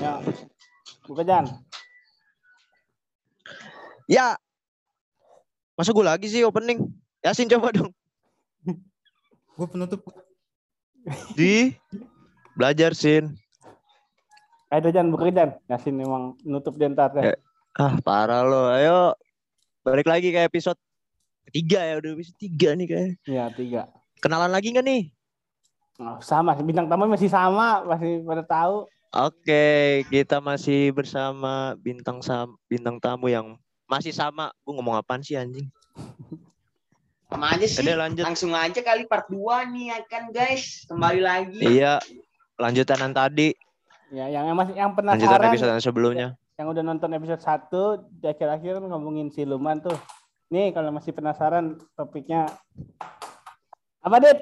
Ya. Buka Jan. Ya. Masa gue lagi sih opening? Yasin coba dong. Gue penutup. Di belajar sin. Ayo Jan, buka Jan. Yasin memang nutup di ntar deh. Ya. Ah parah lo. Ayo balik lagi ke episode ketiga ya udah episode tiga nih kayak. Iya, tiga. Kenalan lagi nggak nih? Oh, sama, bintang tamu masih sama, masih pada tahu. Oke, kita masih bersama bintang sam bintang tamu yang masih sama. Gue ngomong apaan sih anjing? Sama aja sih. Udah lanjut. Langsung aja kali part 2 nih ya kan guys. Kembali lagi. Iya, lanjutan yang tadi, Ya, yang yang masih yang lanjutan penasaran episode yang sebelumnya. yang udah nonton episode 1 di akhir-akhir ngomongin siluman tuh. Nih, kalau masih penasaran topiknya apa, Dit?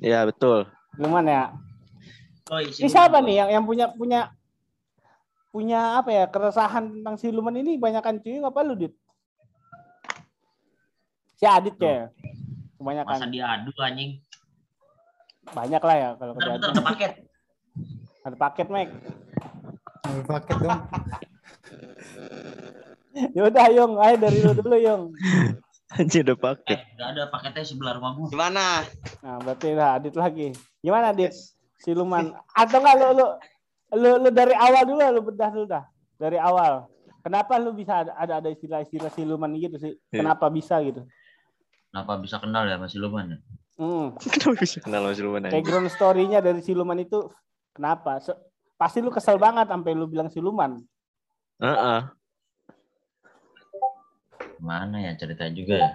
Iya betul. Siluman ya. Oh, Ini siapa nih yang yang punya punya punya apa ya keresahan tentang siluman ini banyakan cuy apa lu dit? Si Adit ya. Masa Kebanyakan diadu anjing. banyak lah ya kalau Bentar, ada paket. Ada paket, Mek. Ambil paket dong. Ya udah, Yung. Ayo dari lu dulu, Yung. Anjir udah paket. Eh, enggak ada paketnya sebelah rumah gua. Gimana? Nah, berarti lah Adit lagi. Gimana, Adit? Siluman. Atau enggak lu lu lu, lu dari awal dulu lu bedah dulu dah. Dari awal. Kenapa lu bisa ada ada, ada istilah-istilah siluman gitu sih? Kenapa bisa gitu? Kenapa bisa kenal ya masih lumayan? ya? Hmm. Kenapa bisa kenal sama siluman anjing? Background story-nya dari siluman itu kenapa? Se- pasti lu kesel banget sampai lu bilang siluman. Heeh. Mana ya cerita juga ya?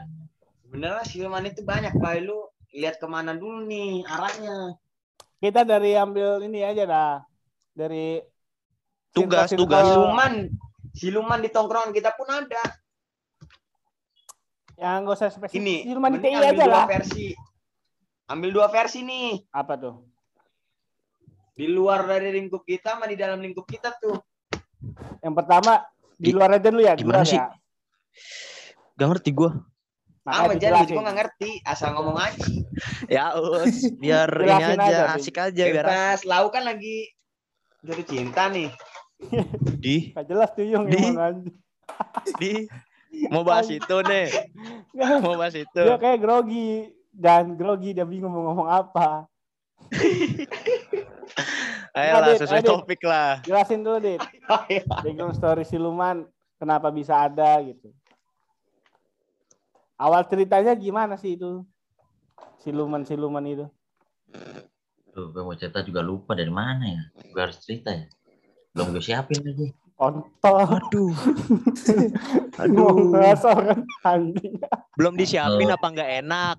Sebenarnya siluman itu banyak, Pak. Lu lihat ke mana dulu nih arahnya. Kita dari ambil ini aja dah. Dari Tugas, circle-circle- tugas. Siluman, siluman di tongkrongan kita pun ada. Yang enggak usah spesifik. Ini, siluman di TI ambil aja dua lah. versi. Ambil dua versi nih. Apa tuh? Di luar dari lingkup kita sama di dalam lingkup kita tuh. Yang pertama di Di- luar aja dulu ya, gimana sih? ya. Gak ngerti gue. Makanya Apa jadi dijelasin. gue nggak ngerti, asal ngomong aja. Ya us, biar ini aja, aja, asik aja biar Bebas, lau kan lagi jatuh cinta nih. di Gak jelas tuh Yung Di- di mau bahas itu nih, mau bahas itu. Dia kayak grogi dan grogi dia bingung mau ngomong apa. Ayolah Adit, sesuai Adit. topik lah. Jelasin dulu, Dit. Oh, iya. Background story siluman kenapa bisa ada gitu. Awal ceritanya gimana sih itu? Siluman-siluman itu. Tuh, gue mau cerita juga lupa dari mana ya? Gue harus cerita ya. Belum gue siapin lagi. Kontol. Aduh, aduh. kan anjing. Belum disiapin apa nggak enak?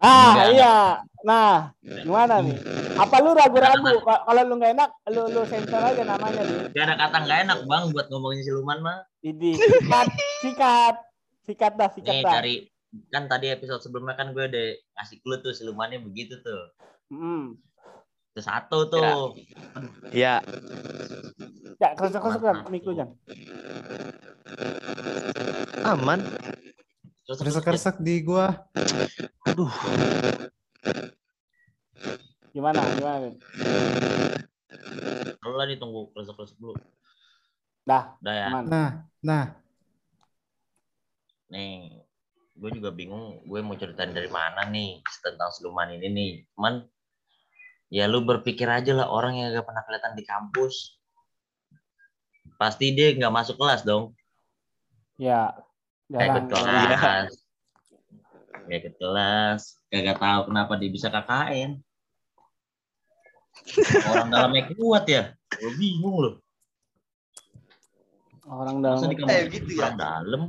Ah, Enggak. iya. Nah, gimana nih? Apa lu ragu-ragu? Ka- Kalau lu nggak enak, lu lu sensor aja namanya nih. Gak ada kata nggak enak bang buat ngomongin siluman mah. Ini sikat, sikat, sikat dah, sikat Nih dah. dari kan tadi episode sebelumnya kan gue udah ngasih clue tuh silumannya begitu tuh. Hmm. Terus satu tuh. Ya, Ya, kerasa-kerasa kan mikro jangan. aman. Terus Keresek-keresek di gua. Aduh, Gimana? Gimana? Din? Lu lah nih tunggu keresek-keresek dulu. Dah, Udah ya. aman. Nah, nah. Nih, gue juga bingung gue mau ceritain dari mana nih tentang siluman ini nih. Cuman ya lu berpikir aja lah orang yang gak pernah kelihatan di kampus. Pasti dia nggak masuk kelas dong. Ya, Kayak jarang. ikut kelas. Kayak ikut kelas. Kagak tahu kenapa dia bisa KKN. Orang dalamnya kuat ya. Gue bingung loh. Orang dalam. Eh, gitu ya. orang dalam.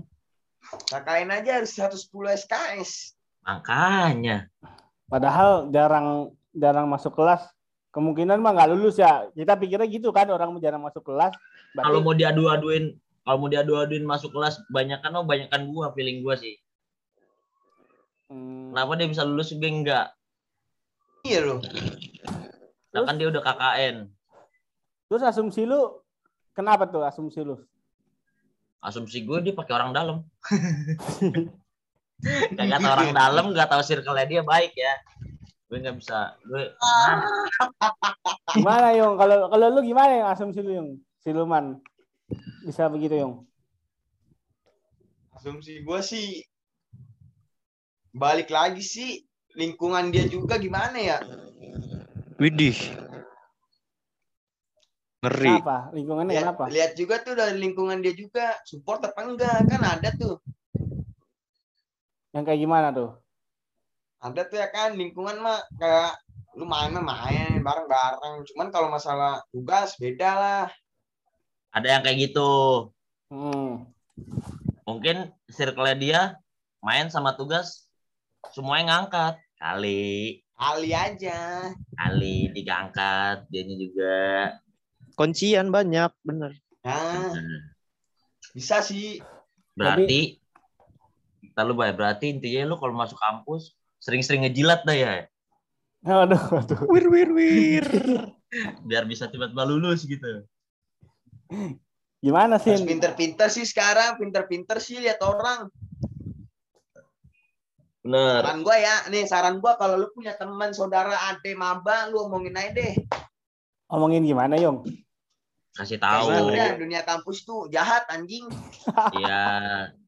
KKN aja harus 110 SKS. Makanya. Padahal jarang jarang masuk kelas. Kemungkinan mah nggak lulus ya. Kita pikirnya gitu kan orang jarang masuk kelas. Berarti, Kalau mau diadu-aduin kalau mau diadu-aduin masuk kelas banyakan oh banyakan gua feeling gua sih. Hmm, Kenapa dia bisa lulus gue enggak? Iya loh. Nah, kan dia udah KKN. terus asumsi lu kenapa tuh asumsi lu? Asumsi gue dia pakai orang dalam. Kagak tahu orang dalam, nggak tahu circle dia baik ya. Gue nggak bisa. Gue Gimana Yung? Kalau kalau lu gimana yang asumsi lu Yung? Siluman bisa begitu Yung? Asumsi gue sih balik lagi sih lingkungan dia juga gimana ya? Widih. Ngeri. Kenapa? Lingkungannya Lihat, kenapa? lihat juga tuh dari lingkungan dia juga support apa enggak kan ada tuh Yang kayak gimana tuh? ada tuh ya kan lingkungan mah kayak lu main mah main bareng-bareng cuman kalau masalah tugas beda lah Ada yang kayak gitu. Hmm. Mungkin circle dia main sama tugas semuanya ngangkat. Kali, kali aja kali diangkat, dianya juga. Kuncian banyak, bener. nah bisa sih berarti kita lu bayar berarti intinya lu kalau masuk kampus sering-sering ngejilat dah ya Aduh, aduh. Wir wir wir. biar bisa tiba-tiba lulus gitu. Gimana sih? pinter-pinter sih sekarang pinter-pinter sih lihat orang Bener. saran gua ya nih saran gua kalau lu punya teman saudara ade maba lu omongin aja deh Ngomongin gimana Yung? Kasih Karena tahu. udah dunia kampus tuh jahat anjing Iya.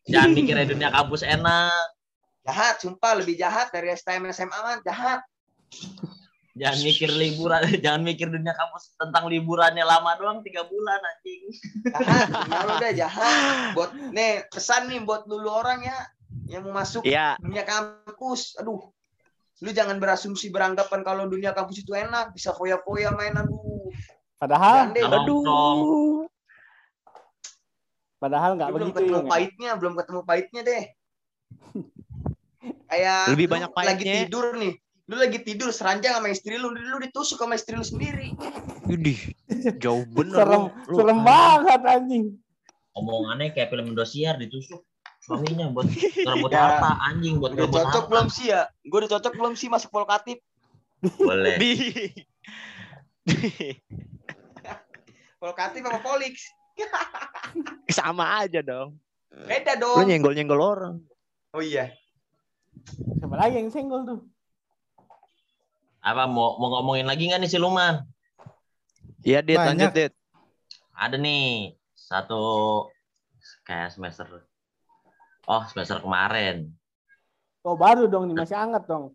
Jangan mikirnya dunia kampus enak. jahat sumpah lebih jahat dari STM SMA mah jahat Jangan mikir liburan, jangan mikir dunia kampus tentang liburannya lama doang tiga bulan anjing. jahat lu udah jahat buat nih pesan nih buat dulu orang ya yang mau masuk Iya, dunia kampus aduh lu jangan berasumsi beranggapan kalau dunia kampus itu enak bisa foya-foya main aduh Padahal, Kalau- aduh. padahal nggak lu belum begitu ketemu ya? pahitnya belum ketemu pahitnya deh kayak Lebih lu banyak lagi pahitnya. tidur nih lu lagi tidur seranjang sama istri lu lu ditusuk sama istri lu sendiri Widih. Jauh bener. Serem, lu. Lu- serem banget anjing. Omongannya kayak film Indosiar ditusuk suaminya buat ngerebut Ya. harta anjing buat ngerebut cocok harta. belum sih ya gue udah cocok belum sih masuk polkatip Boleh. Di. polkatip apa polix Sama aja dong. beda Lu dong nyenggol-nyenggol orang. oh iya Siapa lagi yang senggol tuh? Apa mau mau ngomongin lagi nggak nih siluman? Iya, Dit, Banyak. lanjut, Dit. Ada nih satu kayak semester Oh, semester kemarin. Oh baru dong nih masih hangat dong.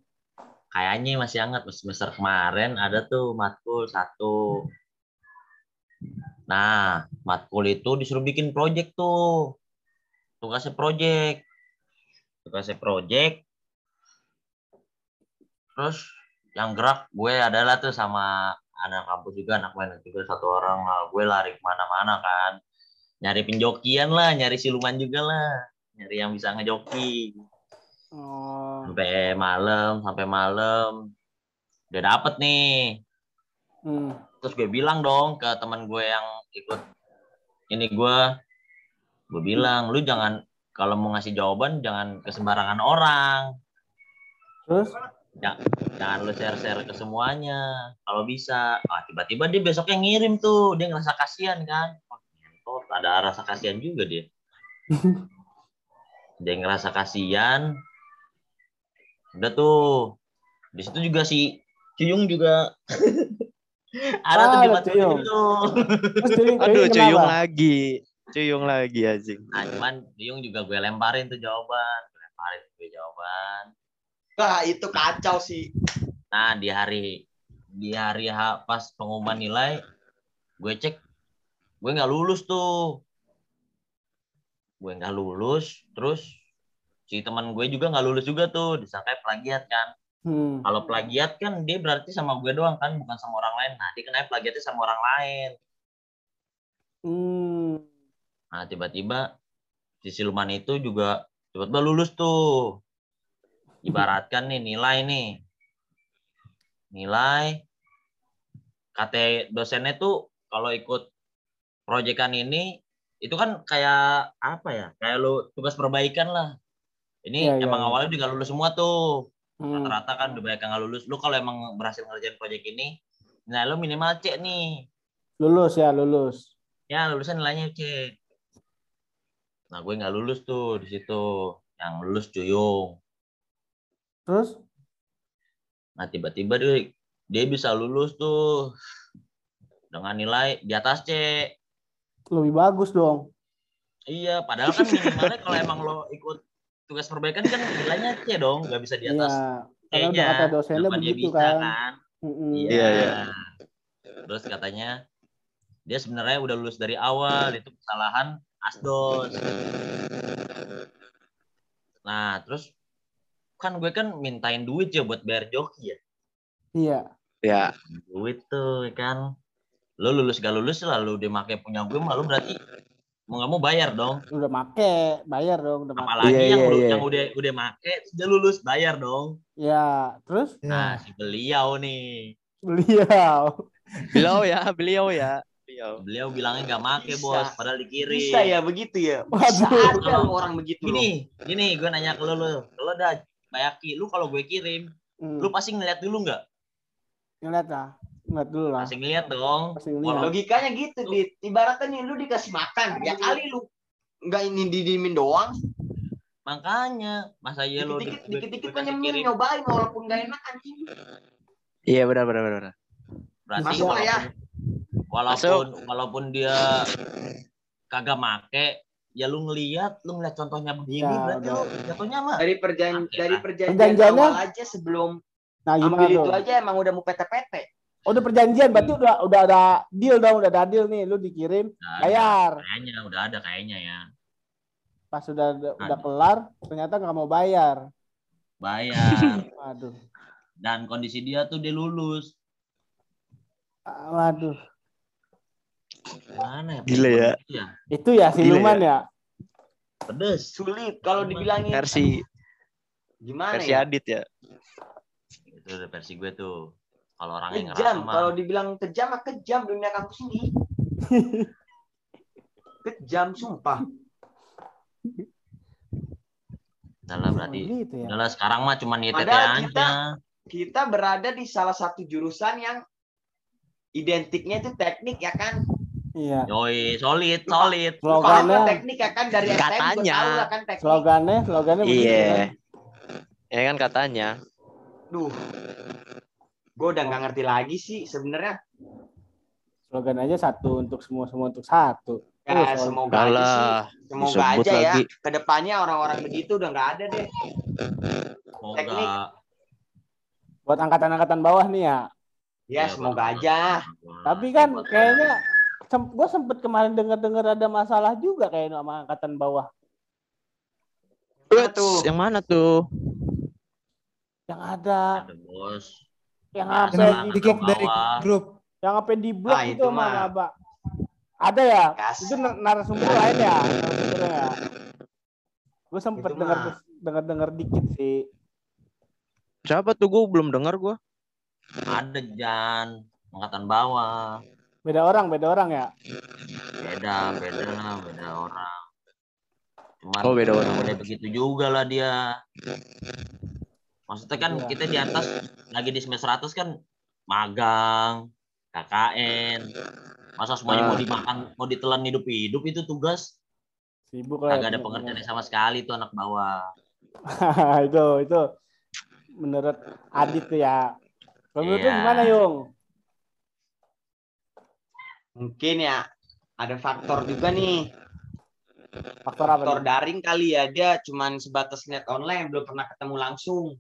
Kayaknya masih hangat pas semester kemarin ada tuh matkul satu. Nah, matkul itu disuruh bikin project tuh. Tugasnya project. Tugasnya project. Terus yang gerak gue adalah tuh sama anak kampus juga, anak main juga satu orang lah. Gue lari ke mana-mana kan. Nyari penjokian lah, nyari siluman juga lah. Nyari yang bisa ngejoki Oh. sampai malam sampai malam udah dapet nih Hmm. terus gue bilang dong ke teman gue yang ikut. Ini gue gue bilang lu jangan kalau mau ngasih jawaban jangan ke sembarangan orang. Terus? jangan lu share share ke semuanya. Kalau bisa. Ah tiba-tiba dia besoknya ngirim tuh. Dia ngerasa kasihan kan? Ngentot, ada rasa kasihan juga dia. Dia ngerasa kasihan. Udah tuh. Di situ juga si Cuyung juga ada tuh Ah, di Cuyung. itu Terus Cuyung, Aduh, Cuyung lagi. Cuyung lagi anjing. nah cuman Cuyung juga gue lemparin tuh jawaban gue lemparin gue jawaban wah itu kacau sih Nah, di hari di hari H pas pengumuman nilai, gue cek gue nggak lulus tuh. Gue nggak lulus, terus si teman gue juga nggak lulus juga tuh, disangka plagiat kan. Hmm. Kalau plagiat kan dia berarti sama gue doang kan, bukan sama orang lain. Nah, dia kena plagiatnya sama orang lain. Hmm. Nah, tiba-tiba si siluman itu juga tiba-tiba lulus tuh. Ibaratkan nih nilai nih. Nilai KT dosennya tuh kalau ikut proyekan ini itu kan kayak apa ya? Kayak lu tugas perbaikan lah. Ini iya, emang iya. awalnya nggak lulus semua tuh. Hmm. Rata-rata kan udah banyak yang nggak lulus. Lu kalau emang berhasil ngerjain proyek ini, nah lu minimal C nih. Lulus ya, lulus. Ya lulusan nilainya C. Nah gue nggak lulus tuh di situ. Yang lulus Cuyung. Terus? Nah tiba-tiba dia dia bisa lulus tuh dengan nilai di atas C. Lebih bagus dong. Iya, padahal kan minimalnya kalau emang lo ikut tugas perbaikan kan nilainya C dong, nggak bisa di atas Iya. Karena udah kata dosennya begitu bisa, kan. Mm-mm. Iya. Iya, iya. Terus katanya dia sebenarnya udah lulus dari awal, itu kesalahan asdos. Nah, terus kan gue kan mintain duit ya buat bayar joki ya. Iya. Ya, Duit tuh ya kan. Lo lulus gak lulus lalu dia make punya gue malu berarti mau nggak mau bayar dong. Udah make, bayar dong, udah make. Apalagi Iya, yang iya, lu- iya. yang udah udah make dia lulus bayar dong. Ya, terus Nah, Ya. si beliau nih. beliau. beliau ya, beliau ya. Beliau. Beliau bilangnya nggak make, Bisa. Bos, padahal dikirim. Bisa ya begitu ya. Waduh. Bisa ada lo orang begitu. loh. Gini, gini gue nanya ke lu, lu. Lu udah Bayaki, lu kalau gue kirim, Hmm. lu pasti ngeliat dulu nggak? Ngeliat lah. Ngeliat dulu lah. Pasti ngeliat dong. Pasti ngeliat. Walau- Logikanya gitu, Dit. Ibaratnya nih lu dikasih makan, ya kali lu nggak ini didimin doang. Makanya, masa iya lu Dikit-dikit, kan nyemin, kirim. nyobain walaupun gak enak anjing. Iya benar benar benar. benar. Berarti Masuk lah ya. walaupun walaupun dia kagak make, ya lu ngeliat, lu ngeliat contohnya begini, Ya, berarti udah. lu jatuhnya mah. Dari perjan Oke, dari perjanjian Perjanjiannya? awal aja sebelum Nah, gimana ambil itu aja emang udah mau PT-PT. Oh, udah perjanjian, berarti udah udah ada deal dong, udah ada deal nih, lu dikirim, Nah, bayar. Kayaknya udah ada kayaknya ya. Pas udah udah Ada. kelar, ternyata nggak mau bayar. Bayar. Waduh. Dan kondisi dia tuh dia lulus. Ah, Waduh. Mana ya? Gila ya. Itu ya siluman ya. Pedes. Sulit kalau dibilangin Versi gimana versi ya? Adit ya. Itu udah versi gue tuh. Kalau orangnya ngerasa Kejam. Kalau dibilang kejam mah kejam dunia kampus ini. kejam sumpah. Udah lah berarti. Gitu ya. Sekarang mah cuma Padahal aja. kita- Kita berada di salah satu jurusan yang identiknya itu teknik ya kan? Iya. Yoi, solid, solid. Slogannya, teknik ya kan dari STM Katanya. tahu lah kan teknik. slogannya, slogannya begitu Iya. Ya kan katanya. Duh. Gue udah nggak ngerti lagi sih sebenarnya. Slogan aja satu untuk semua, semua untuk satu. Ya, Oh, semoga aja sih. Semoga disebut aja ya. lagi. Ke depannya orang-orang begitu udah nggak ada deh. Teknik. Semoga. Buat angkatan-angkatan bawah nih ya. Ya, Ya, semoga aja. Tapi kan buat- kayaknya sem gue sempet kemarin dengar-dengar ada masalah juga kayaknya sama angkatan bawah. Tuh? Yang mana tuh? Yang ada, Ada bos. Yang apa Yang di, kick dari grup. yang apa di blok Ah, itu sama mah. apa? Ada ya? Kas. Itu nar- narasumber lain ya? Narasumbernya ya? Gue sempet dengar mah. dengar-dengar dikit sih. Siapa tuh gue belum dengar gue. Ada Jan. Angkatan bawah. Beda orang, beda orang ya? Beda, beda, beda orang. Cuman Oh, beda orang. Udah begitu juga lah dia. Maksudnya kan Iya. kita di atas lagi di semester 100 kan magang, KKN. Masa semuanya Ah. mau dimakan, mau ditelan hidup-hidup itu tugas. Sibuk lah. ya, Kagak ada pengertiannya sama sekali tuh anak bawah. itu, itu menurut Adit tuh ya. Kalau menurut Iya. gimana, Yung? Mungkin ya ada faktor juga nih. Faktor apa? Faktor daring kali ya. Dia cuman sebatas net online, belum pernah ketemu langsung.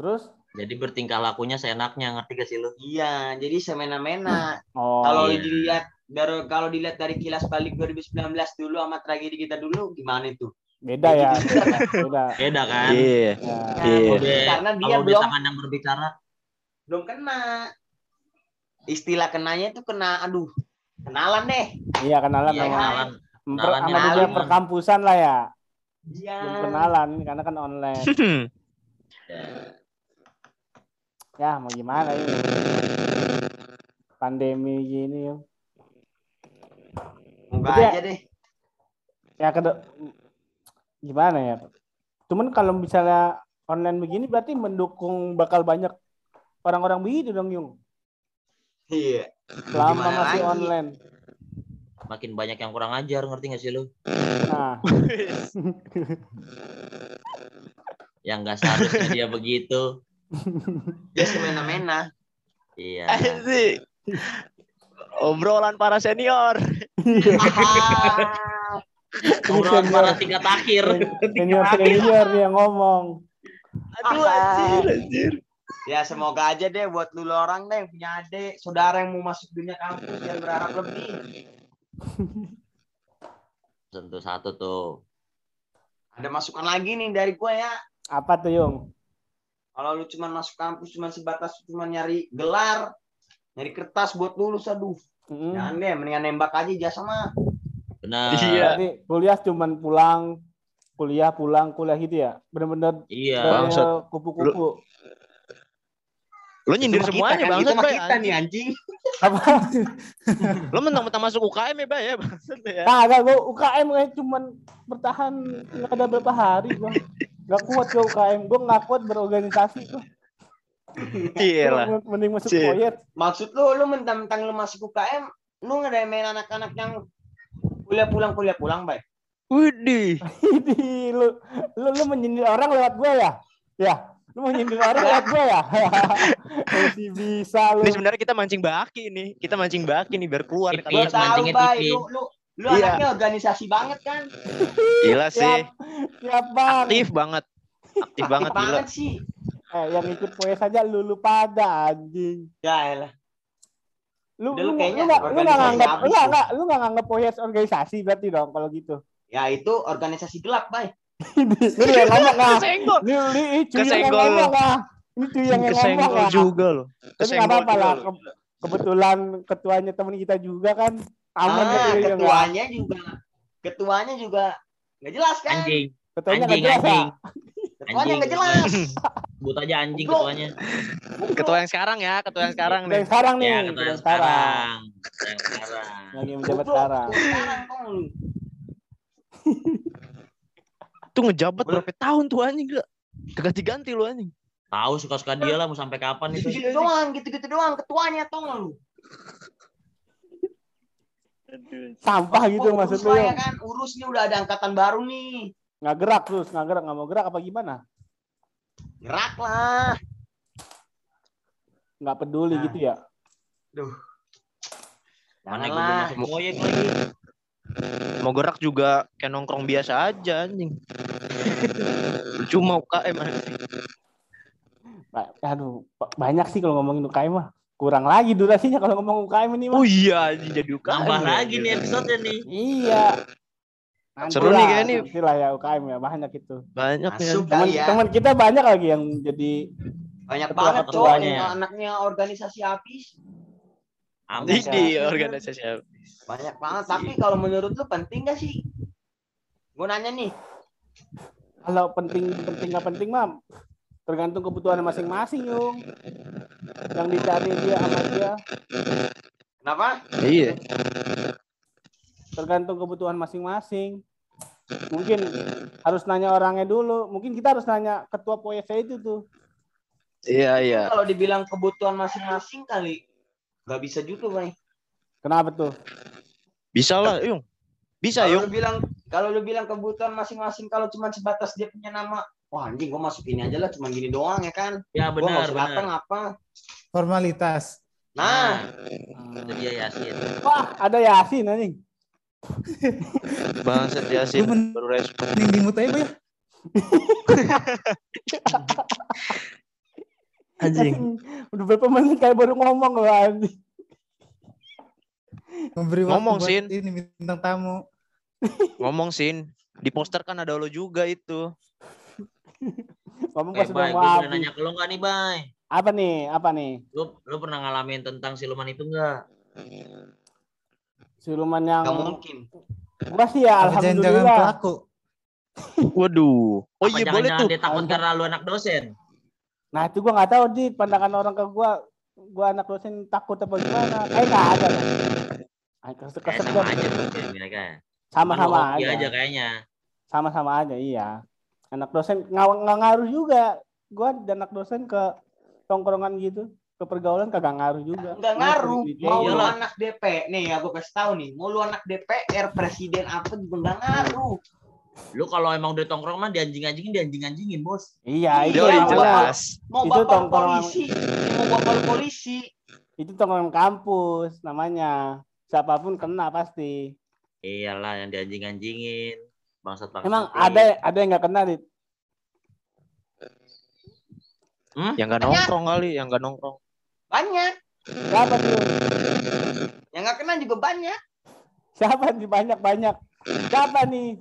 Terus? Jadi bertingkah lakunya seenaknya, ngerti gak sih lu? Iya, jadi semena-mena. Oh, kalau iya. dilihat dari kalau dilihat dari kilas balik 2019 dulu sama tragedi kita dulu gimana itu? beda ya. Gitu kan? beda. Beda kan? Iya. Ya. Iya. Udah- Karena dia kalau udah belum tangan yang berbicara, belum kena. Istilah kenanya itu kena aduh. Kenalan deh. Iya, kenalan Iya, kenalan. memper- kenalan dunia lain. perkampusan lah ya. Iya. Belum kenalan karena kan online. Ya, mau gimana ini? Pandemi gini, ya- aja deh. Ya ke gimana ya? Cuman kalau misalnya online begini berarti mendukung bakal banyak orang-orang begitu dong, Yung. Iya. Selama Gimana masih lagi? online. makin banyak yang kurang ajar, ngerti gak sih lu? Nah, Yang gak seharusnya dia begitu. Dia semena-mena. Iya. Asik. Obrolan para senior. Obrolan senior. para tingkat akhir. senior senior yang ngomong. Aduh anjir, anjir. Ya semoga aja deh buat lu orang deh yang punya adik, saudara yang mau masuk dunia kampus jangan berharap lebih. Tentu satu tuh. Ada masukan lagi nih dari gue ya. Apa tuh Yung? Kalau lu cuma masuk kampus cuma sebatas cuma nyari gelar, nyari kertas buat lulus aduh. Mm. Jangan deh, mendingan nembak aja jasa mah. Benar. Iya. Berarti kuliah cuman pulang, kuliah pulang, kuliah gitu ya. Bener-bener Iya. Kupu-kupu. Lo nyindir Itu semuanya kita, kan? bangsat, Itu Bay, kita nih anjing. anjing. Apa? Lo mentang-mentang masuk UKM ya, Bay ya, bangsat ya. Nah, gak, gua UKM kayak cuman bertahan nggak ada berapa hari gua. Gak kuat gua UKM, gua nggak kuat berorganisasi gua. Iya lah. Mending masuk Cip. proyek. Maksud lu lu mentang-mentang lu masuk UKM, lu ngeremehin anak-anak yang kuliah pulang kuliah pulang, Bay. Widih. Lu, lu lu menyindir orang lewat gua ya? Ya, lu menyindir orang lewat gua ya? Masih bisa lu. Ini sebenarnya kita mancing baki nih. Kita mancing baki nih biar keluar tahu, mancingnya Bay, tipis. lu lu lu Iya. anaknya organisasi banget kan? Gila sih. Siap bang. Aktif banget. Aktif banget gila. banget sih. Eh, yang ikut proyek saja lu lu pada anjing. Ya elah. Lu Udah, lu lu lu kayaknya nggak lu nggak organisasi nganggap lu nggak lu. nggak lu nggak nganggap proyek organisasi berarti dong kalau gitu. Ya itu organisasi gelap, Bay. Lu yang ngomong ah. Kesenggol. Cuy yang Kesenggol lu. ngomong ah. Ini cuy yang ngomong Kesenggol ah. juga lo. Tapi nggak Kesenggol apa-apa lah. Kebetulan ketuanya teman kita juga kan. Aman Ah, gitu ya, ketuanya juga ketuanya juga nggak jelas kan? Anjing. Ketuanya nggak Anjing, jelas ya. anjing. Ketuanya Anjing. nggak jelas. Sebut aja anjing Goblok. ketuanya. Ketua yang sekarang ya, ketua yang sekarang Yang nih. sekarang nih. Ya, yang ketua yang sekarang. sekarang. Ketua Yang sekarang. Lagi menjabat sekarang. Tuh ngejabat berapa tahun tuh anjing gak? Ganti-ganti lu anjing. Tahu suka-suka dia lah mau sampai kapan itu. Gitu-gitu doang, gitu-gitu doang ketuanya nggak lu? Sampah gitu Urus maksud lu. ya kan, urus nih udah ada angkatan baru nih. Nggak gerak terus, nggak gerak, nggak mau gerak apa gimana? Gerak lah. Nggak peduli Nah. gitu ya. Mana gue Janganlah. lagi. Mau gerak juga kayak nongkrong biasa aja anjing. Cuma UKM anjing. Ba- Aduh, ba- banyak sih kalau ngomongin UKM mah. Kurang lagi durasinya kalau ngomong UKM ini mah. Oh iya jadi UKM. Nambah ya. lagi nih episode nih. Iya. Nanti Seru nih lah, kayaknya nih. nanti lah ya UKM ya banyak itu. Banyak ya. Masuk Teman kali ya. teman kita banyak lagi yang jadi Banyak Ketua- banget cowok yang anaknya organisasi habis. Amin. Di organisasi apa? Banyak banget. Tapi kalau menurut lu penting gak sih? Gue nanya nih. kalau penting penting nggak penting mah tergantung kebutuhan masing-masing yung yang dicari dia sama dia Kenapa? Iya. tergantung kebutuhan masing-masing mungkin harus nanya orangnya dulu mungkin kita harus nanya ketua POEC itu tuh Iya iya. Kalau dibilang kebutuhan masing-masing kali. Gak bisa juga, Bang. kenapa tuh Bisa lah, Yung. Bisa, Kalau Yung. bilang kalau lu bilang kebutuhan masing-masing kalau cuma sebatas dia punya nama, wah anjing gua masuk ini aja lah cuma gini doang ya kan. Ya benar nggak usah datang benar. apa. Formalitas. Nah, itu dia Yasin. wah ada Yasin anjing Bangsat Yasin men- baru respon. Ini di mute aja, Bay. Anjing. Udah berapa menit kayak baru ngomong loh anjing Memberi Ngomong, Sin. ini bintang tamu. Ngomong Sin. Di poster kan ada lo juga itu. Ngomong pas udah mau habis nanya ke lo nggak nih, Bay? apa nih apa nih Lu, lu pernah ngalamin tentang siluman itu nggak? siluman yang nggak mungkin. gua sih ya alhamdulillah pelaku? Waduh. Oh Apa iya boleh tuh. dia takut karena lu anak dosen? Nah itu gua nggak tahu di pandangan orang ke gua, gua anak dosen takut apa gimana? Kayak nggak ada. kan? Kesek Kayak kesek sama aja sama-sama aja kayaknya. sama-sama aja iya. Anak dosen nggak nggak ngaruh juga. Gua dan anak dosen ke tongkrongan gitu, ke pergaulan kagak ngaruh juga. Nggak ngaruh. Iya, Mau lu Iyalah. anak DP, nih aku kasih tahu nih. Mau lu anak DPR, presiden apa juga nggak ngaruh. Lu kalau emang udah tongkrong mah dianjing-anjingin, dianjing-anjingin, Bos. Iya, itu namanya. jelas. Mau Itu bapak tongkrongan. polisi, mau bapak polisi. Itu tongkrongan kampus namanya. Siapa pun kena pasti. Iyalah yang dianjing-anjingin. Bangsat bangsat. Emang ada ada yang nggak kena, Dit? Yang nggak nongkrong kali, yang nggak nongkrong. Banyak. Siapa tuh? Yang nggak kena juga banyak. Siapa nih banyak-banyak? Siapa nih?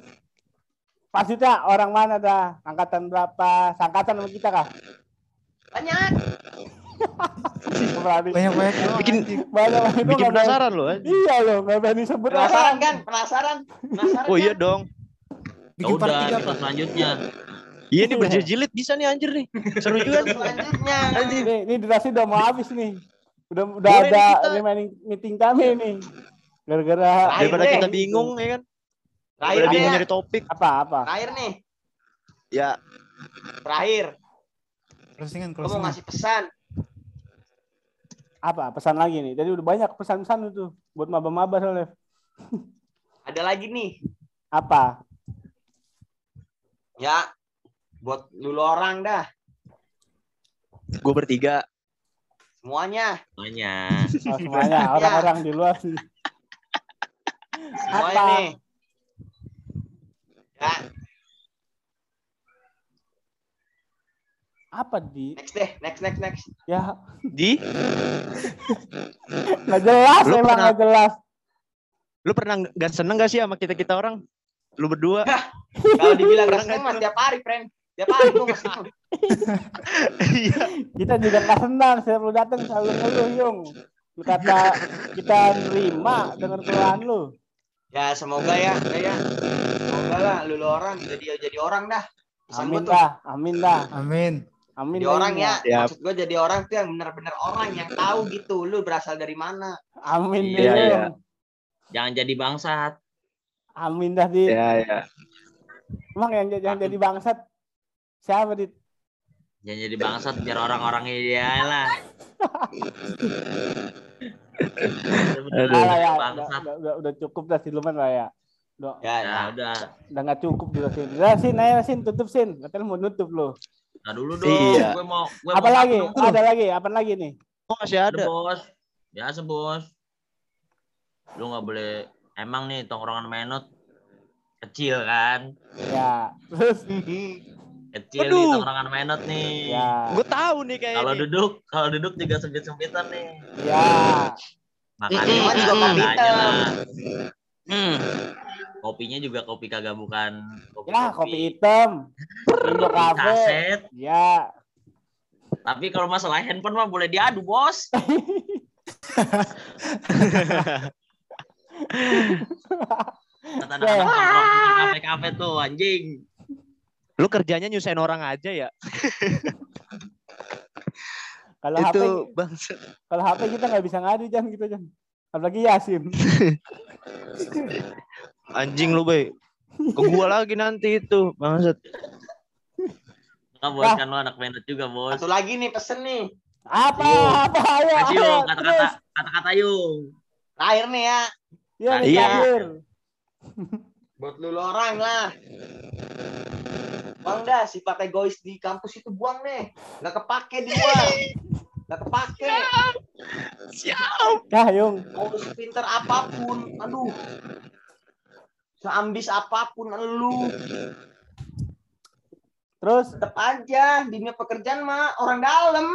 Maksudnya orang mana dah? Angkatan berapa? Angkatan sama kita kah? Banyak. Berani. Banyak-banyak. Bikin Banyak itu bikin penasaran loh. anjing. Iya loh, nggak berani sebut Penasaran kan? Penasaran? Penasaran Oh iya kan? dong. Ya Bikin part udah, tiga, kita Pak. selanjutnya. Iya ini berjilid bisa nih anjir nih. Seru juga nih. Selanjutnya. Ini, ini durasi udah mau habis nih. Udah udah Boleh ada nih kita. remaining meeting kami nih. Gara-gara Daripada kita bingung ya kan. Terakhir ya. nyari topik. apa apa? Terakhir nih. Ya Terakhir. Closingan, Gue mau closingan. ngasih pesan. Apa pesan lagi nih? Jadi udah banyak pesan-pesan itu buat maba-maba soalnya. Ada lagi nih. Apa? Ya. Buat lulu orang dah. gue bertiga. Semuanya. Semuanya. Oh, semuanya orang-orang di luar sih. Semuanya Apa? nih. Ya. Apa di? Next deh. Next, next, next. Ya Di, nggak jelas Lu emang pernah- nggak jelas. lu pernah nggak seneng gak sih sama kita kita orang? Lu berdua? Kalau dibilang gak itu. tiap hari, friend. Tiap hari gue gak seneng. Iya. Kita juga nggak senang setiap lu datang selalu ngeluh yung. Lu kata kita nerima dengan keluhan lu. Ya semoga ya, ya, ya. Semoga lah lulu orang jadi jadi orang dah. Pesan Amin dah, amin dah, Amin. amin. jadi orang ya. Siap. Maksud gue jadi orang tuh yang benar-benar orang yang tahu gitu. Lu berasal dari mana? Amin Iya, iya. Jangan jadi bangsat. Amin dah di. Ya ya. Emang yang jangan jadi bangsat siapa dit? Jangan jadi bangsat biar orang-orangnya dia lah. Ah, lah ya, udah, udah, udah, udah cukup dah siluman lah ya. Udah, Ya, ya. Ya udah. udah nggak cukup juga sih. Udah sin, ayo sin, tutup sin. Katanya mau nutup lo. Nah dulu dong. Iya. Gue mau gue Apa mau lagi? dong. Ada lagi? Apa lagi nih? Oh masih Ada ada. bos. Biasa bos. Lu nggak boleh. Emang nih tongkrongan menot kecil kan? Ya, terus Kecil nih Aduh. tongkrongan menot nih. ya, Gue tahu nih kayaknya. Kalau duduk, kalau duduk juga sempit-sempitan nih. ya. Makanya Mm, juga mm, kopi aja lah. Mm. Kopinya juga kopi kagak bukan kopi, Ya, kopi hitam. Indo kaset. Ya, Tapi kalau masalah handphone mah boleh diadu, Bos. Kata anak-anak di kafe-kafe tuh, anjing. Lu kerjanya nyusahin orang aja ya. kalau HP Itu bangsa. kalau HP kita nggak bisa ngadu jangan gitu jangan. Apalagi Yasin. Anjing lu, Bay. Ke gua lagi nanti itu, bangsat. Enggak, Bos, Nah. kan lu anak menot juga, Bos. Satu lagi nih pesen nih. Apa? Yo. Apa? Ayo, Kasih kata-kata kata-kata yung. Terakhir nih ya. Ya, nih, Iya. Buat lulu orang lah. Buang dah sifat egois di kampus itu buang deh. Nggak kepake di luar. Nggak kepake. Ya, Yung. Mau lu sepinter apa pun. Aduh. Seambis apa pun lu. Terus Tetap aja. Di dunia pekerjaan mah orang dalam.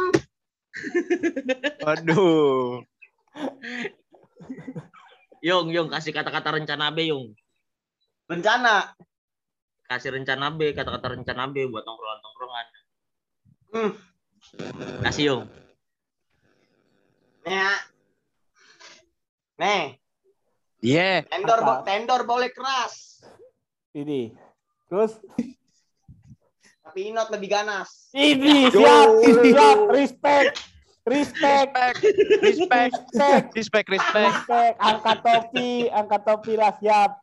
Waduh. Yung, yung kasih kata-kata rencana B, yung. Rencana. Kasih rencana B, kata-kata rencana B buat tongkrongan-tongkrongan. Hmm. Kasih yung. Nih ya. Nih. Iya. Tendor, Apa? bo- tendor boleh keras. ini. Terus Tapi inot lebih ganas. ini siap, siap, respect. Respect, Respect, respect, respect, respect, respect. respect. Angkat topi, angkat topi lah siap.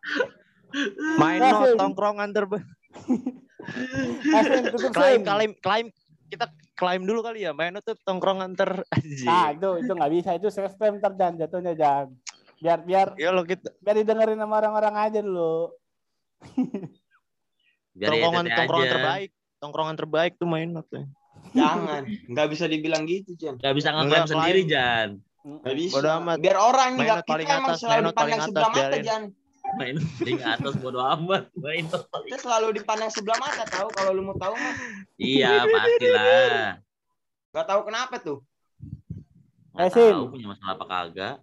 Main no tongkrongan terbe. Asin, tutup Klaim, klaim, klaim. Kita klaim dulu kali ya. Main no tuh tongkrongan ter. Nah, itu itu nggak bisa itu sistem terjan jatuhnya jangan. Biar biar Ya lo kita. biar didengerin sama orang-orang aja dulu. Biar tongkrongan ETT tongkrongan aja. terbaik. Tongkrongan terbaik tuh main tuh. Jangan, nggak bisa dibilang gitu, Jan. Gak bisa ngeklaim sendiri, klaim. Jan. Nggak bisa. Bodo amat. Biar orang nggak paling kita emang atas, selalu paling dipandang atas, sebelah mata, biarin. Jan. Main di atas bodo amat. Main paling- Kita selalu dipandang sebelah mata tahu kalau lu mau tahu mah. Iya, pastilah. Gak tahu kenapa tuh. Nggak Eh, tahu punya masalah apa kagak.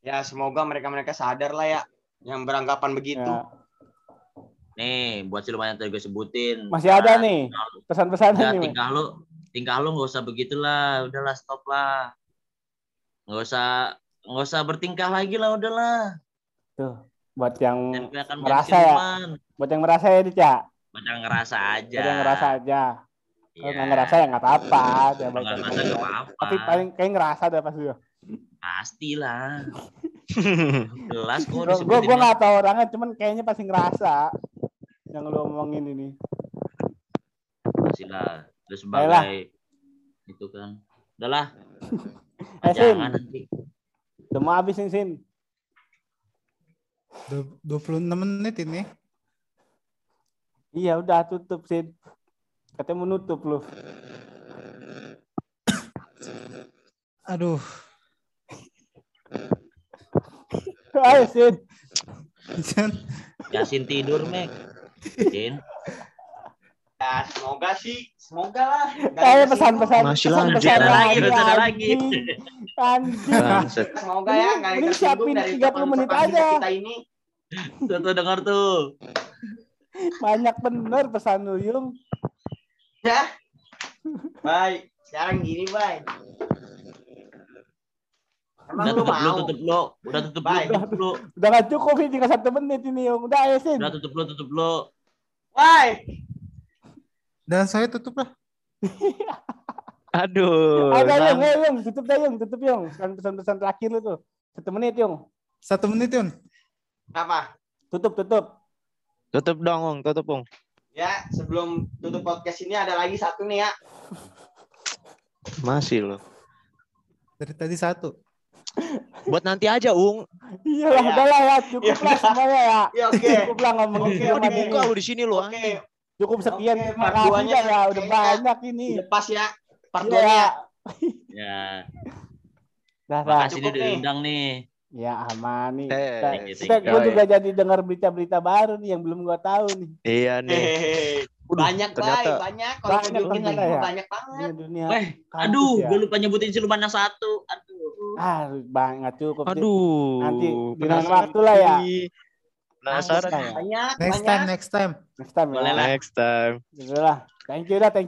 Ya semoga mereka-mereka sadar lah ya yang beranggapan begitu. Ya. Nih, buat siluman yang tadi gue sebutin. Masih ada Nah, nih Udah, pesan-pesan nih. Mas. tingkah lu, tingkah lu nggak usah begitulah. Udahlah, stop lah. Nggak usah, nggak usah bertingkah lagi lah, udahlah. Buat yang Merasa ya? buat yang merasa ya, Dit ya. Baca ngerasa aja. Buat yang ngerasa aja. Kalau nggak ngerasa ya nggak apa-apa. Ya, Kalau nggak ngerasa nggak apa-apa. Tapi paling kayak ngerasa dah pas dulu. Pastilah. Jelas kok Gue gue nggak tahu orangnya, cuman kayaknya pasti ngerasa yang lu omongin ini. Pastilah. Lu sebagai itu kan. Udahlah. Eh, Sin. Jangan nanti. Udah mau habis nih, Sin. Du- 26 menit ini. Iya udah tutup, Sin. Katanya mau nutup lu. Aduh. Ayo, Sin. Yasin tidur, Mek. Sin. Ya semoga sih, semoga lah. Ada pesan-pesan. Masih pesan-pesan lanjut. Ada lagi, masih ada lagi. kesinggung. Semoga ya nggak tersinggung siapin dari 30 menit aja. kita ini. Tuh, tuh dengar tuh. Banyak bener pesan lu, Yung. Ya. Baik. Sekarang gini, Bay. Emang Udah lu tutup lu, mau? tutup lu. Udah tutup lu, Bye. tutup lu. Udah gak cukup ini tinggal satu menit ini, Yung. Udah, ayo, Sin. Udah tutup lu, tutup lu. Bay. Dan saya tutup lah. Aduh. Ada. Bang. Ayo, Yung. Tutup dah, Yung. Tutup, Yung. Kan pesan-pesan terakhir lu tuh. Satu menit, Yung. Satu menit Yun. Apa? Tutup, tutup. Tutup dong, Ong. Tutup, Ong. Ya, sebelum tutup podcast ini ada lagi satu nih ya. Masih loh. Dari tadi satu. Buat nanti aja, Ung. Iya lah, Iya. udah lah ya. Cukup Iya. lah semuanya ya. Ya, oke. Cukup lah Kok oke. dibuka lu di sini lu, Oke. Cukup sekian. Dah ya. Udah banyak ini. lepas ya. Part Iya. 2 ya. Ya, Dah, dah. makasih nih. diundang nih. Ya aman nih. Eh, Kita, thank you, kita- thank you. gua juga jadi dengar berita-berita baru nih yang belum gua tahu nih. Iya nih. Hehehe. banyak, ternyata- Banyak. Kalau Banyak ternyata lagi ya. banyak banget. Dunia. Weh, kampus aduh, ya. gue lupa nyebutin siluman yang satu. Aduh. Ah, banget cukup. Aduh. Nanti di lain waktu lah ya. Penasaran. Ya. Banyak, Next banyak. time, next time. Next time Boleh ya. lah. Next time. Gitu lah. Thank you dah, thank